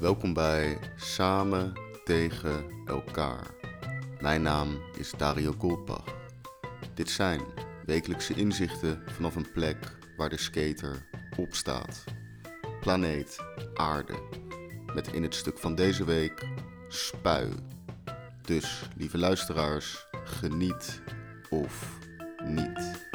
Welkom bij Samen tegen elkaar. Mijn naam is Dario Goldbach. Dit zijn wekelijkse inzichten vanaf een plek waar de skater op staat. Planeet Aarde. Met in het stuk van deze week spui. Dus, lieve luisteraars, geniet of niet.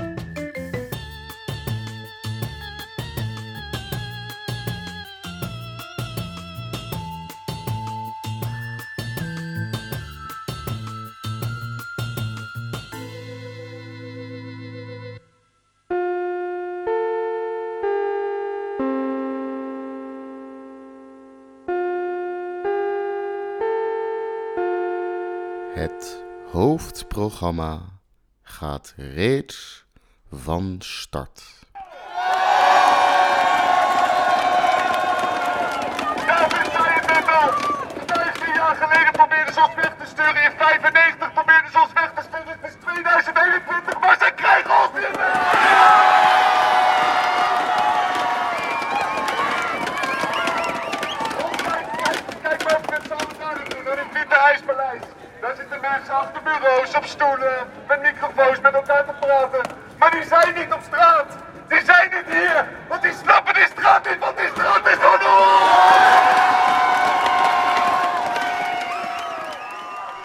Het hoofdprogramma gaat reeds van start. 15 jaar geleden probeerden ze ons weg te sturen. In 95 probeerden ze ons weg te sturen. Het is 2021, maar ze krijgen ons niet meer! Kijk, kijk, kijk maar of we het samen zouden doen. hoor. In het Witte Huispaleis. Daar zitten mensen achter bureaus, op stoelen, met microfoons met elkaar te praten. Maar die zijn niet op straat. Die zijn niet hier. Want die snappen die straat niet, want die straat is van!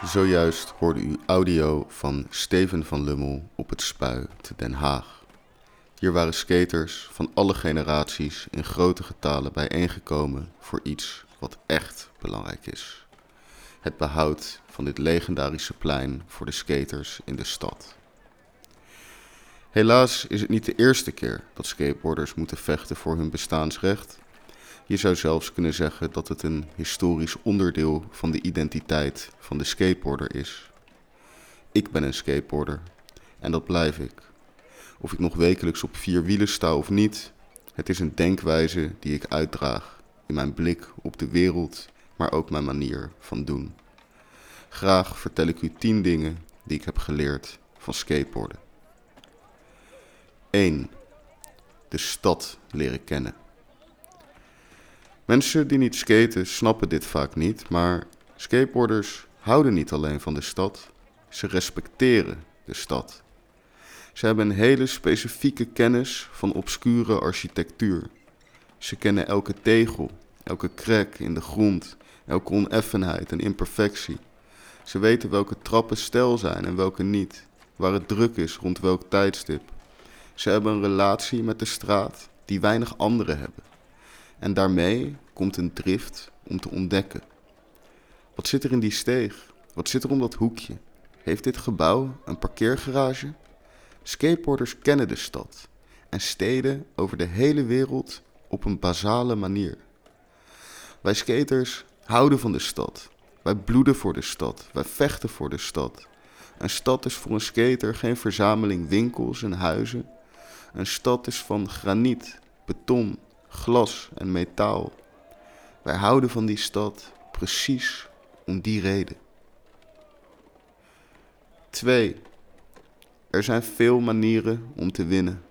Zojuist hoorde u audio van Steven van Lummel op het Spui te Den Haag. Hier waren skaters van alle generaties in grote getalen bijeengekomen voor iets wat echt belangrijk is. Het behoud van dit legendarische plein voor de skaters in de stad. Helaas is het niet de eerste keer dat skateboarders moeten vechten voor hun bestaansrecht. Je zou zelfs kunnen zeggen dat het een historisch onderdeel van de identiteit van de skateboarder is. Ik ben een skateboarder en dat blijf ik. Of ik nog wekelijks op vier wielen sta of niet, het is een denkwijze die ik uitdraag in mijn blik op de wereld, maar ook mijn manier van doen. Graag vertel ik u 10 dingen die ik heb geleerd van skateboarden. 1. De stad leren kennen. Mensen die niet skaten snappen dit vaak niet, maar skateboarders houden niet alleen van de stad, ze respecteren de stad. Ze hebben een hele specifieke kennis van obscure architectuur. Ze kennen elke tegel, elke krek in de grond, elke oneffenheid en imperfectie. Ze weten welke trappen stijl zijn en welke niet, waar het druk is rond welk tijdstip. Ze hebben een relatie met de straat die weinig anderen hebben. En daarmee komt een drift om te ontdekken. Wat zit er in die steeg? Wat zit er om dat hoekje? Heeft dit gebouw een parkeergarage? Skateboarders kennen de stad en steden over de hele wereld op een basale manier. Wij skaters houden van de stad. Wij bloeden voor de stad. Wij vechten voor de stad. Een stad is voor een skater geen verzameling winkels en huizen. Een stad is van graniet, beton, glas en metaal. Wij houden van die stad precies om die reden. 2. Er zijn veel manieren om te winnen.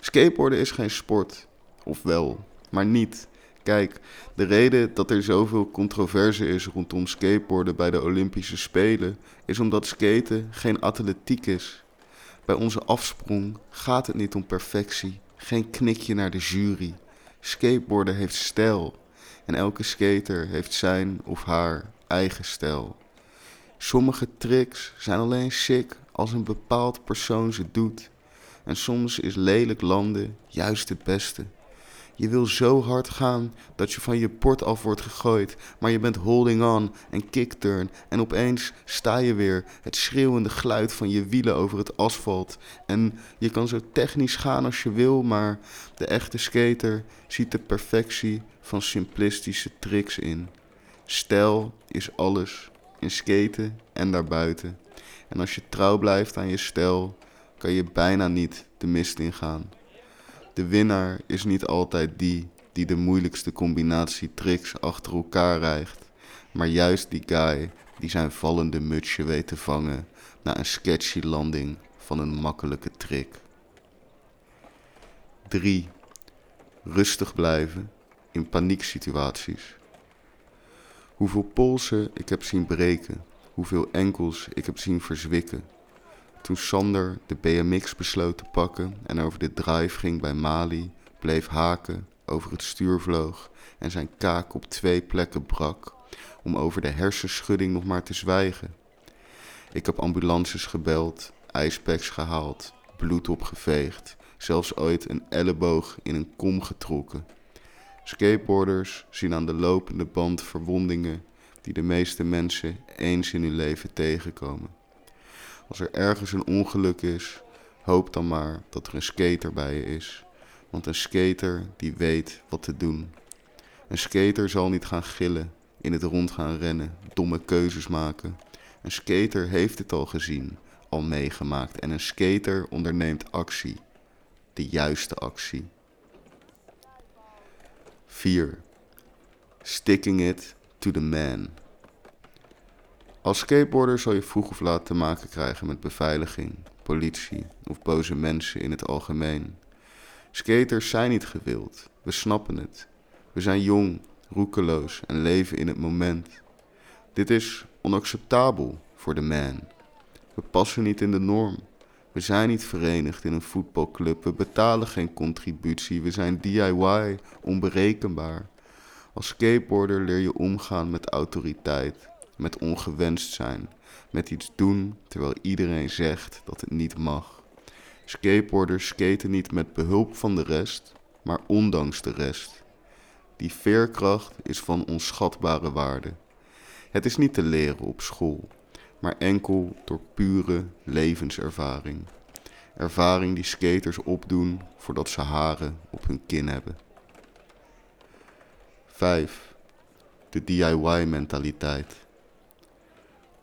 Skateboarden is geen sport, of wel, maar niet. Kijk, de reden dat er zoveel controverse is rondom skateboarden bij de Olympische Spelen is omdat skaten geen atletiek is. Bij onze afsprong gaat het niet om perfectie, geen knikje naar de jury. Skateboarden heeft stijl en elke skater heeft zijn of haar eigen stijl. Sommige tricks zijn alleen sick als een bepaald persoon ze doet. En soms is lelijk landen juist het beste. Je wil zo hard gaan dat je van je bord af wordt gegooid, maar je bent holding on en kickturn en opeens sta je weer, het schreeuwende geluid van je wielen over het asfalt. En je kan zo technisch gaan als je wil, maar de echte skater ziet de perfectie van simplistische tricks in. Stijl is alles, in skaten en daarbuiten. En als je trouw blijft aan je stijl, kan je bijna niet de mist ingaan. De winnaar is niet altijd die die de moeilijkste combinatie tricks achter elkaar rijgt, maar juist die guy die zijn vallende mutsje weet te vangen na een sketchy landing van een makkelijke trick. 3. Rustig blijven in panieksituaties. Hoeveel polsen ik heb zien breken, hoeveel enkels ik heb zien verzwikken. Toen Sander de BMX besloot te pakken en over de drive ging bij Mali, bleef haken, over het stuur vloog en zijn kaak op twee plekken brak, om over de hersenschudding nog maar te zwijgen. Ik heb ambulances gebeld, ijspacks gehaald, bloed opgeveegd, zelfs ooit een elleboog in een kom getrokken. Skateboarders zien aan de lopende band verwondingen die de meeste mensen eens in hun leven tegenkomen. Als er ergens een ongeluk is, hoop dan maar dat er een skater bij je is. Want een skater die weet wat te doen. Een skater zal niet gaan gillen, in het rond gaan rennen, domme keuzes maken. Een skater heeft het al gezien, al meegemaakt. En een skater onderneemt actie. De juiste actie. 4. Sticking it to the man. Als skateboarder zal je vroeg of laat te maken krijgen met beveiliging, politie of boze mensen in het algemeen. Skaters zijn niet gewild, we snappen het. We zijn jong, roekeloos en leven in het moment. Dit is onacceptabel voor de man. We passen niet in de norm. We zijn niet verenigd in een voetbalclub. We betalen geen contributie. We zijn DIY, onberekenbaar. Als skateboarder leer je omgaan met autoriteit, met ongewenst zijn, met iets doen terwijl iedereen zegt dat het niet mag. Skateboarders skaten niet met behulp van de rest, maar ondanks de rest. Die veerkracht is van onschatbare waarde. Het is niet te leren op school, maar enkel door pure levenservaring. Ervaring die skaters opdoen voordat ze haren op hun kin hebben. 5. De DIY-mentaliteit.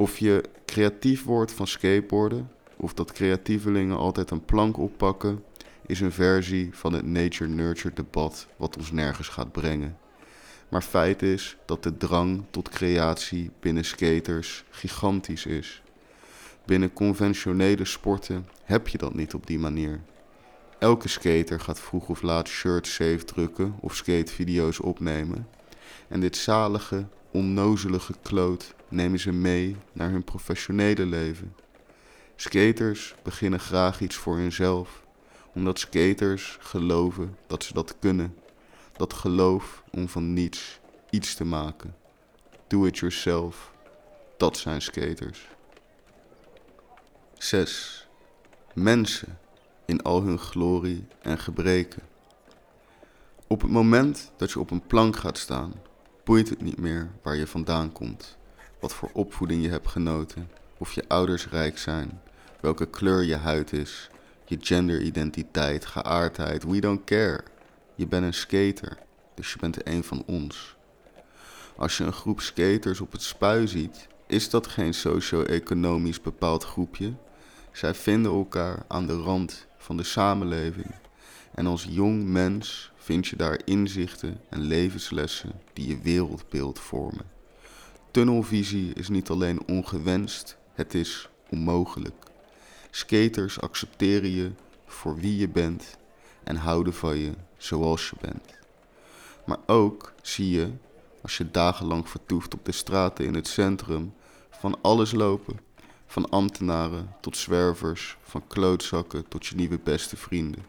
Of je creatief wordt van skateboarden, of dat creatievelingen altijd een plank oppakken, is een versie van het nature-nurture debat wat ons nergens gaat brengen. Maar feit is dat de drang tot creatie binnen skaters gigantisch is. Binnen conventionele sporten heb je dat niet op die manier. Elke skater gaat vroeg of laat shirts safe drukken of skatevideo's opnemen. En dit zalige, onnozelige kloot nemen ze mee naar hun professionele leven. Skaters beginnen graag iets voor hunzelf, omdat skaters geloven dat ze dat kunnen. Dat geloof om van niets iets te maken. Do it yourself, dat zijn skaters. 6. Mensen in al hun glorie en gebreken. Op het moment dat je op een plank gaat staan, boeit het niet meer waar je vandaan komt, wat voor opvoeding je hebt genoten, of je ouders rijk zijn, welke kleur je huid is, je genderidentiteit, geaardheid, we don't care. Je bent een skater, dus je bent een van ons. Als je een groep skaters op het spui ziet, is dat geen socio-economisch bepaald groepje. Zij vinden elkaar aan de rand van de samenleving. En als jong mens vind je daar inzichten en levenslessen die je wereldbeeld vormen. Tunnelvisie is niet alleen ongewenst, het is onmogelijk. Skaters accepteren je voor wie je bent en houden van je zoals je bent. Maar ook zie je, als je dagenlang vertoeft op de straten in het centrum, van alles lopen. Van ambtenaren tot zwervers, van klootzakken tot je nieuwe beste vrienden.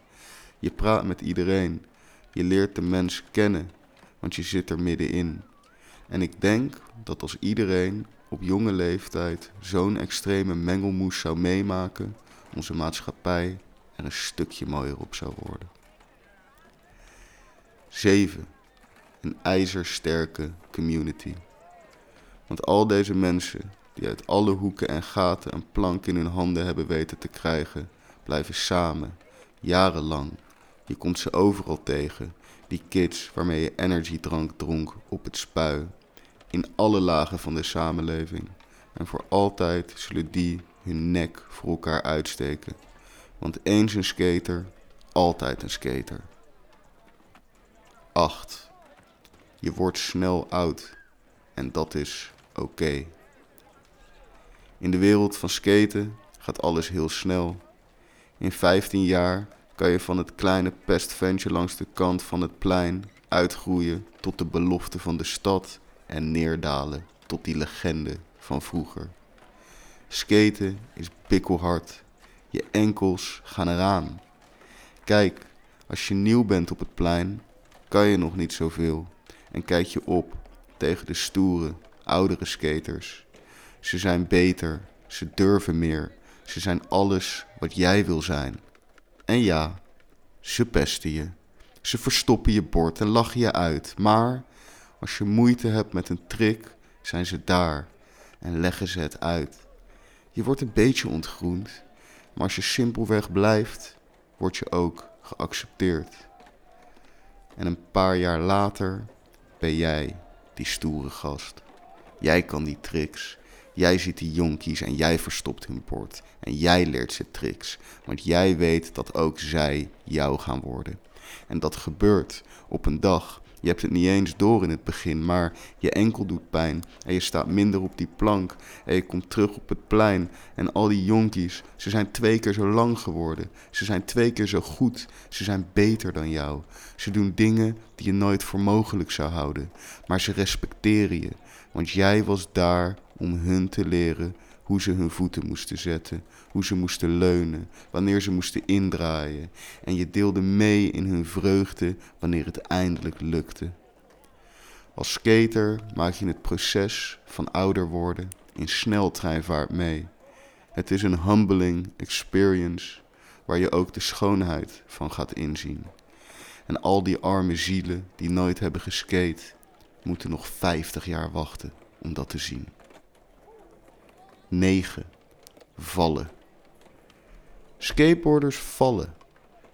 Je praat met iedereen, je leert de mens kennen, want je zit er middenin. En ik denk dat als iedereen op jonge leeftijd zo'n extreme mengelmoes zou meemaken, onze maatschappij er een stukje mooier op zou worden. 7. Een ijzersterke community. Want al deze mensen die uit alle hoeken en gaten een plank in hun handen hebben weten te krijgen, blijven samen, jarenlang. Je komt ze overal tegen, die kids waarmee je energiedrank dronk op het spui, in alle lagen van de samenleving. En voor altijd zullen die hun nek voor elkaar uitsteken. Want eens een skater, altijd een skater. 8. Je wordt snel oud. En dat is oké. In de wereld van skaten gaat alles heel snel. In 15 jaar kan je van het kleine pestventje langs de kant van het plein uitgroeien tot de belofte van de stad en neerdalen tot die legende van vroeger. Skaten is bikkelhard. Je enkels gaan eraan. Kijk, als je nieuw bent op het plein, kan je nog niet zoveel. En kijk je op tegen de stoere, oudere skaters. Ze zijn beter, ze durven meer, ze zijn alles wat jij wil zijn. En ja, ze pesten je. Ze verstoppen je bord en lachen je uit. Maar als je moeite hebt met een trick, zijn ze daar en leggen ze het uit. Je wordt een beetje ontgroend, maar als je simpelweg blijft, word je ook geaccepteerd. En een paar jaar later ben jij die stoere gast. Jij kan die tricks. Jij ziet die jonkies en jij verstopt hun bord. En jij leert ze tricks. Want jij weet dat ook zij jou gaan worden. En dat gebeurt op een dag je hebt het niet eens door in het begin, maar je enkel doet pijn. En je staat minder op die plank. En je komt terug op het plein. En al die jonkies, ze zijn twee keer zo lang geworden. Ze zijn twee keer zo goed. Ze zijn beter dan jou. Ze doen dingen die je nooit voor mogelijk zou houden. Maar ze respecteren je. Want jij was daar om hun te leren hoe ze hun voeten moesten zetten, hoe ze moesten leunen, wanneer ze moesten indraaien. En je deelde mee in hun vreugde wanneer het eindelijk lukte. Als skater maak je het proces van ouder worden in sneltreinvaart mee. Het is een humbling experience waar je ook de schoonheid van gaat inzien. En al die arme zielen die nooit hebben geskate, moeten nog 50 jaar wachten om dat te zien. 9. Vallen. Skateboarders vallen.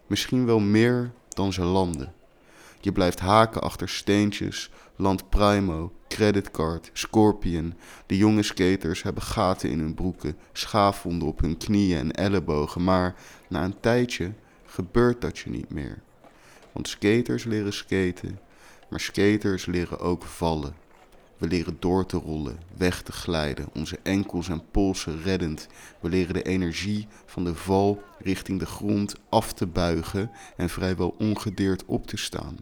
Misschien wel meer dan ze landen. Je blijft haken achter steentjes, Land Primo, Creditcard, Scorpion. De jonge skaters hebben gaten in hun broeken, schaafwonden op hun knieën en ellebogen. Maar na een tijdje gebeurt dat je niet meer. Want skaters leren skaten, maar skaters leren ook vallen. We leren door te rollen, weg te glijden, onze enkels en polsen reddend. We leren de energie van de val richting de grond af te buigen en vrijwel ongedeerd op te staan.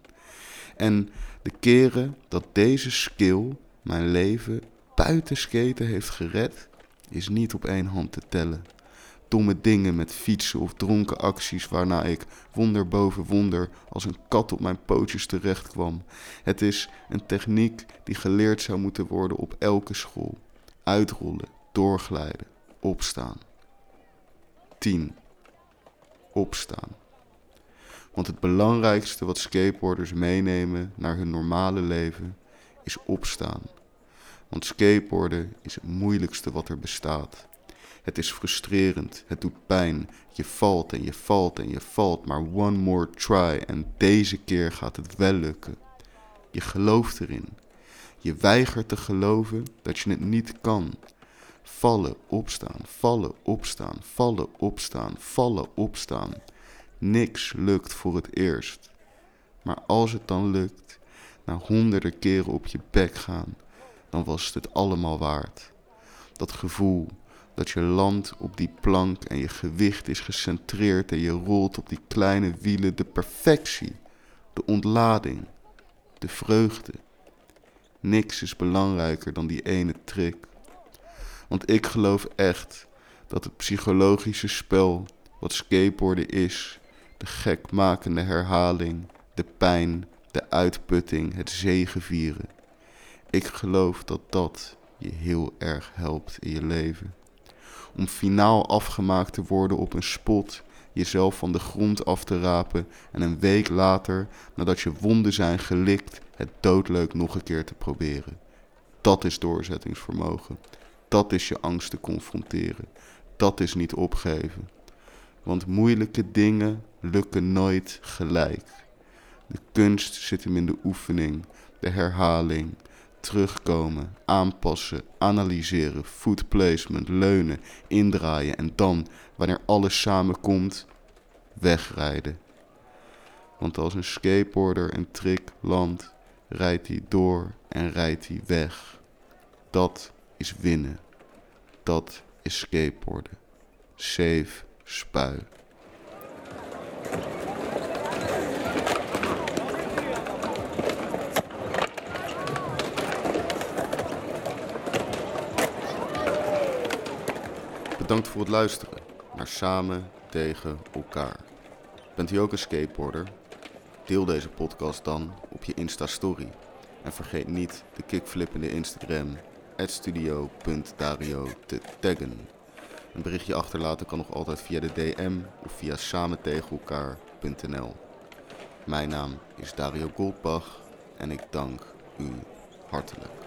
En de keren dat deze skill mijn leven buiten skaten heeft gered, is niet op één hand te tellen domme dingen met fietsen of dronken acties waarna ik wonder boven wonder als een kat op mijn pootjes terecht kwam. Het is een techniek die geleerd zou moeten worden op elke school. Uitrollen, doorglijden, opstaan. 10. Opstaan. Want het belangrijkste wat skateboarders meenemen naar hun normale leven is opstaan. Want skateboarden is het moeilijkste wat er bestaat. Het is frustrerend, het doet pijn. Je valt en je valt en je valt, maar one more try en deze keer gaat het wel lukken. Je gelooft erin. Je weigert te geloven dat je het niet kan. Vallen, opstaan, vallen, opstaan, vallen, opstaan, vallen, opstaan. Niks lukt voor het eerst. Maar als het dan lukt, na honderden keren op je bek gaan, dan was het het allemaal waard. Dat gevoel dat je landt op die plank en je gewicht is gecentreerd en je rolt op die kleine wielen de perfectie, de ontlading, de vreugde. Niks is belangrijker dan die ene trick. Want ik geloof echt dat het psychologische spel wat skateboarden is, de gekmakende herhaling, de pijn, de uitputting, het zegevieren. Ik geloof dat dat je heel erg helpt in je leven om finaal afgemaakt te worden op een spot, jezelf van de grond af te rapen en een week later, nadat je wonden zijn gelikt, het doodleuk nog een keer te proberen. Dat is doorzettingsvermogen. Dat is je angst te confronteren. Dat is niet opgeven. Want moeilijke dingen lukken nooit gelijk. De kunst zit hem in de oefening, de herhaling, terugkomen, aanpassen, analyseren, foot placement, leunen, indraaien en dan, wanneer alles samenkomt, wegrijden. Want als een skateboarder een trick landt, rijdt hij door en rijdt hij weg. Dat is winnen. Dat is skateboarden. Save, spui. Bedankt voor het luisteren naar Samen tegen elkaar. Bent u ook een skateboarder? Deel deze podcast dan op je Insta-story. En vergeet niet de kickflip in de Instagram, studio.dario te taggen. Een berichtje achterlaten kan nog altijd via de DM of via samentegenelkaar.nl. Mijn naam is Dario Goldbach en ik dank u hartelijk.